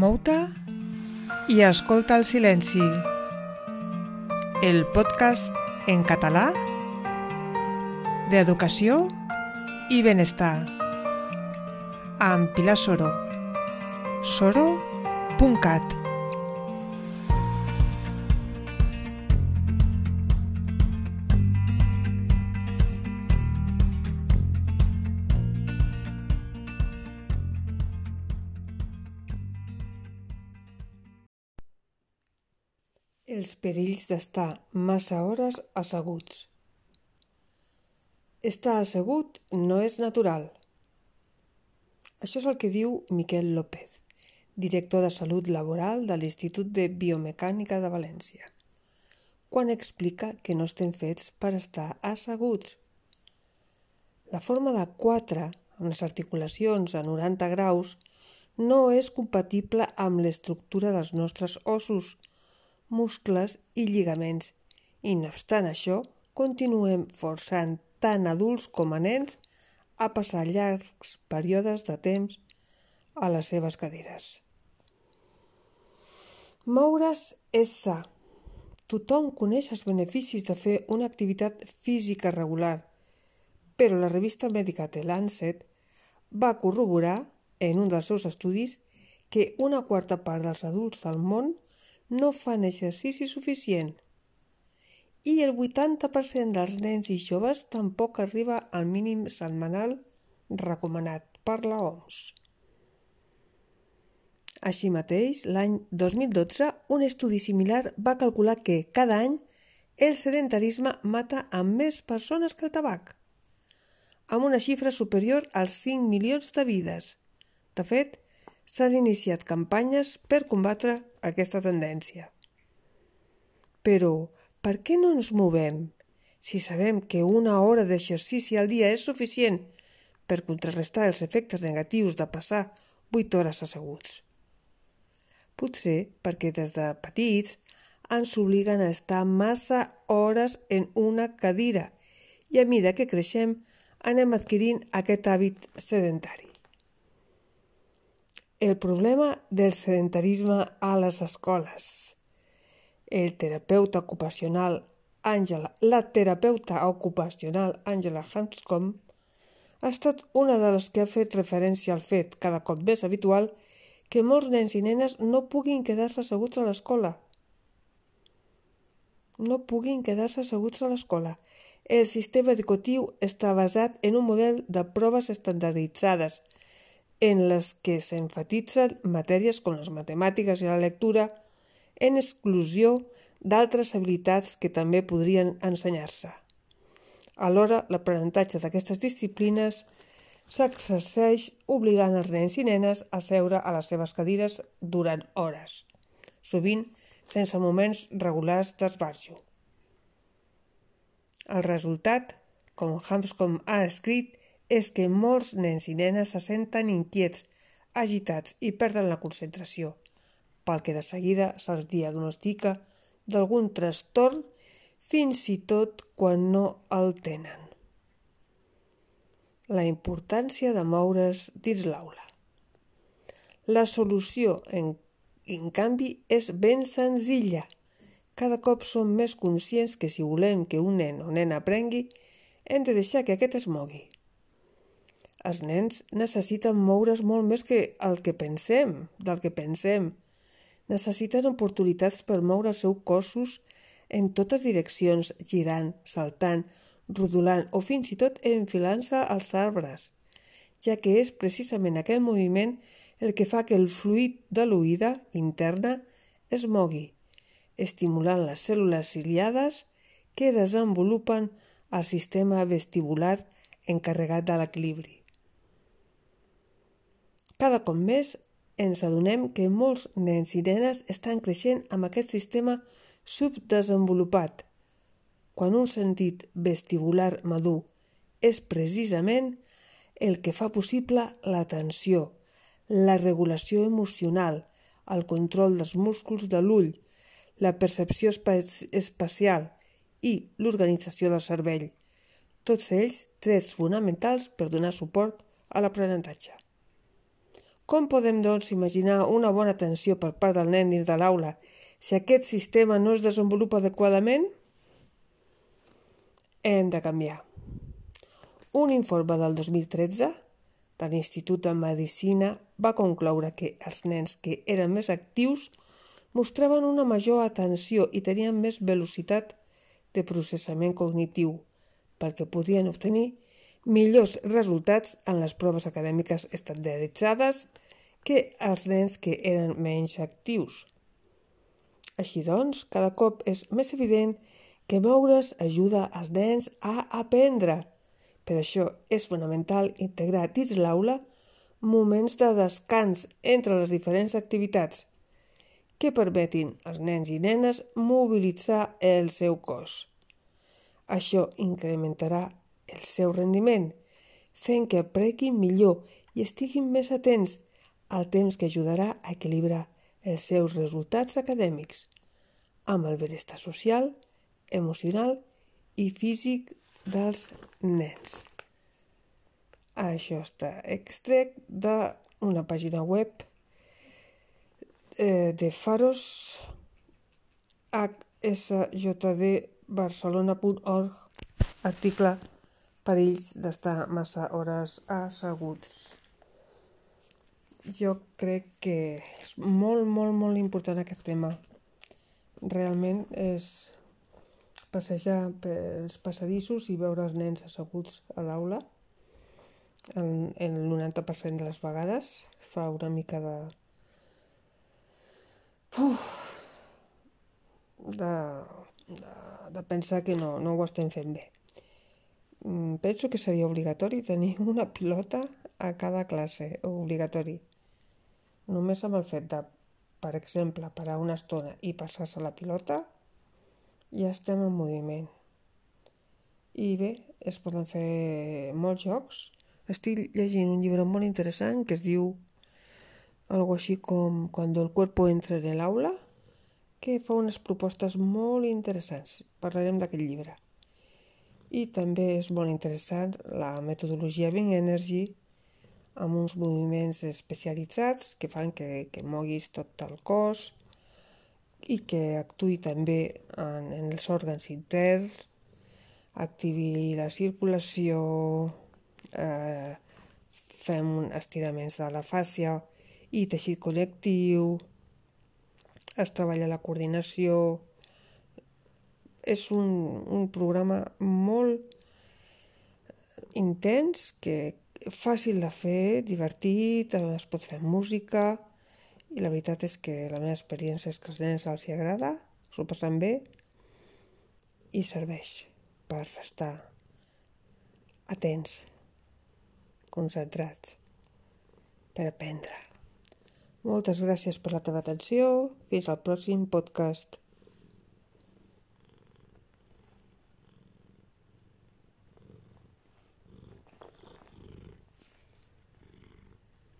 Mou-te i escolta el silenci. El podcast en català d'educació i benestar amb Pilar Soro. soro.cat Els perills d'estar massa hores asseguts. Estar assegut no és natural. Això és el que diu Miquel López, director de Salut Laboral de l'Institut de Biomecànica de València, quan explica que no estem fets per estar asseguts. La forma de 4, amb les articulacions a 90 graus, no és compatible amb l'estructura dels nostres ossos, muscles i lligaments, i no obstant això, continuem forçant tant adults com a nens a passar llargs períodes de temps a les seves cadires. Moure's és sa. Tothom coneix els beneficis de fer una activitat física regular, però la revista mèdica The Lancet va corroborar, en un dels seus estudis, que una quarta part dels adults del món no fan exercici suficient i el 80% dels nens i joves tampoc arriba al mínim setmanal recomanat per la OMS. Així mateix, l'any 2012, un estudi similar va calcular que cada any el sedentarisme mata a més persones que el tabac, amb una xifra superior als 5 milions de vides. De fet, s'han iniciat campanyes per combatre aquesta tendència. Però per què no ens movem si sabem que una hora d'exercici al dia és suficient per contrarrestar els efectes negatius de passar 8 hores asseguts? Potser perquè des de petits ens obliguen a estar massa hores en una cadira i a mida que creixem anem adquirint aquest hàbit sedentari. El problema del sedentarisme a les escoles. El terapeuta ocupacional Àngela, la terapeuta ocupacional Àngela Hanscom ha estat una de les que ha fet referència al fet, cada cop més habitual, que molts nens i nenes no puguin quedar-se asseguts a l'escola. No puguin quedar-se asseguts a l'escola. El sistema educatiu està basat en un model de proves estandarditzades, en les que s'enfatitzen matèries com les matemàtiques i la lectura en exclusió d'altres habilitats que també podrien ensenyar-se. Alhora, l'aprenentatge d'aquestes disciplines s'exerceix obligant els nens i nenes a seure a les seves cadires durant hores, sovint sense moments regulars d'esbarjo. El resultat, com Hanscom ha escrit, és que molts nens i nenes se senten inquiets, agitats i perden la concentració, pel que de seguida se'ls diagnostica d'algun trastorn fins i tot quan no el tenen. La importància de moure's dins l'aula. La solució, en, en canvi, és ben senzilla. Cada cop som més conscients que si volem que un nen o nena aprengui, hem de deixar que aquest es mogui. Els nens necessiten moure's molt més que el que pensem, del que pensem. Necessiten oportunitats per moure els seus cossos en totes direccions, girant, saltant, rodolant o fins i tot enfilant-se als arbres, ja que és precisament aquell moviment el que fa que el fluid de l'oïda interna es mogui, estimulant les cèl·lules ciliades que desenvolupen el sistema vestibular encarregat de l'equilibri. Cada cop més ens adonem que molts nens i nenes estan creixent amb aquest sistema subdesenvolupat, quan un sentit vestibular madur és precisament el que fa possible l'atenció, la regulació emocional, el control dels músculs de l'ull, la percepció espacial i l'organització del cervell, tots ells trets fonamentals per donar suport a l'aprenentatge. Com podem, doncs, imaginar una bona atenció per part del nen dins de l'aula si aquest sistema no es desenvolupa adequadament? Hem de canviar. Un informe del 2013 de l'Institut de Medicina va concloure que els nens que eren més actius mostraven una major atenció i tenien més velocitat de processament cognitiu, perquè podien obtenir millors resultats en les proves acadèmiques estandarditzades que els nens que eren menys actius. Així doncs, cada cop és més evident que moure's ajuda als nens a aprendre. Per això és fonamental integrar dins l'aula moments de descans entre les diferents activitats que permetin als nens i nenes mobilitzar el seu cos. Això incrementarà el seu rendiment, fent que aprequin millor i estiguin més atents al temps que ajudarà a equilibrar els seus resultats acadèmics amb el benestar social, emocional i físic dels nens. Això està extret d'una pàgina web eh, de Faros hsjdbarcelona.org article perills d'estar massa hores asseguts. Jo crec que és molt, molt, molt important aquest tema. Realment és passejar pels passadissos i veure els nens asseguts a l'aula en, en el 90% de les vegades fa una mica de, Uf, de, de, de pensar que no, no ho estem fent bé. Mm, penso que seria obligatori tenir una pilota a cada classe, obligatori. Només amb el fet de, per exemple, parar una estona i passar-se la pilota, ja estem en moviment. I bé, es poden fer molts jocs. Estic llegint un llibre molt interessant que es diu algo així com Cuando el cuerpo entra en el aula, que fa unes propostes molt interessants. Parlarem d'aquest llibre. I també és molt interessant la metodologia Bing Energy amb uns moviments especialitzats que fan que, que moguis tot el cos i que actuï també en, en els òrgans interns, activi la circulació, eh, fem estiraments de la fàcia, i teixit col·lectiu, es treballa la coordinació... És un, un programa molt intens, que fàcil de fer, divertit, es pot fer música, i la veritat és que la meva experiència és que als nens els hi agrada, s'ho passen bé i serveix per estar atents, concentrats, per aprendre. Moltes gràcies per la teva atenció. Fins al pròxim podcast.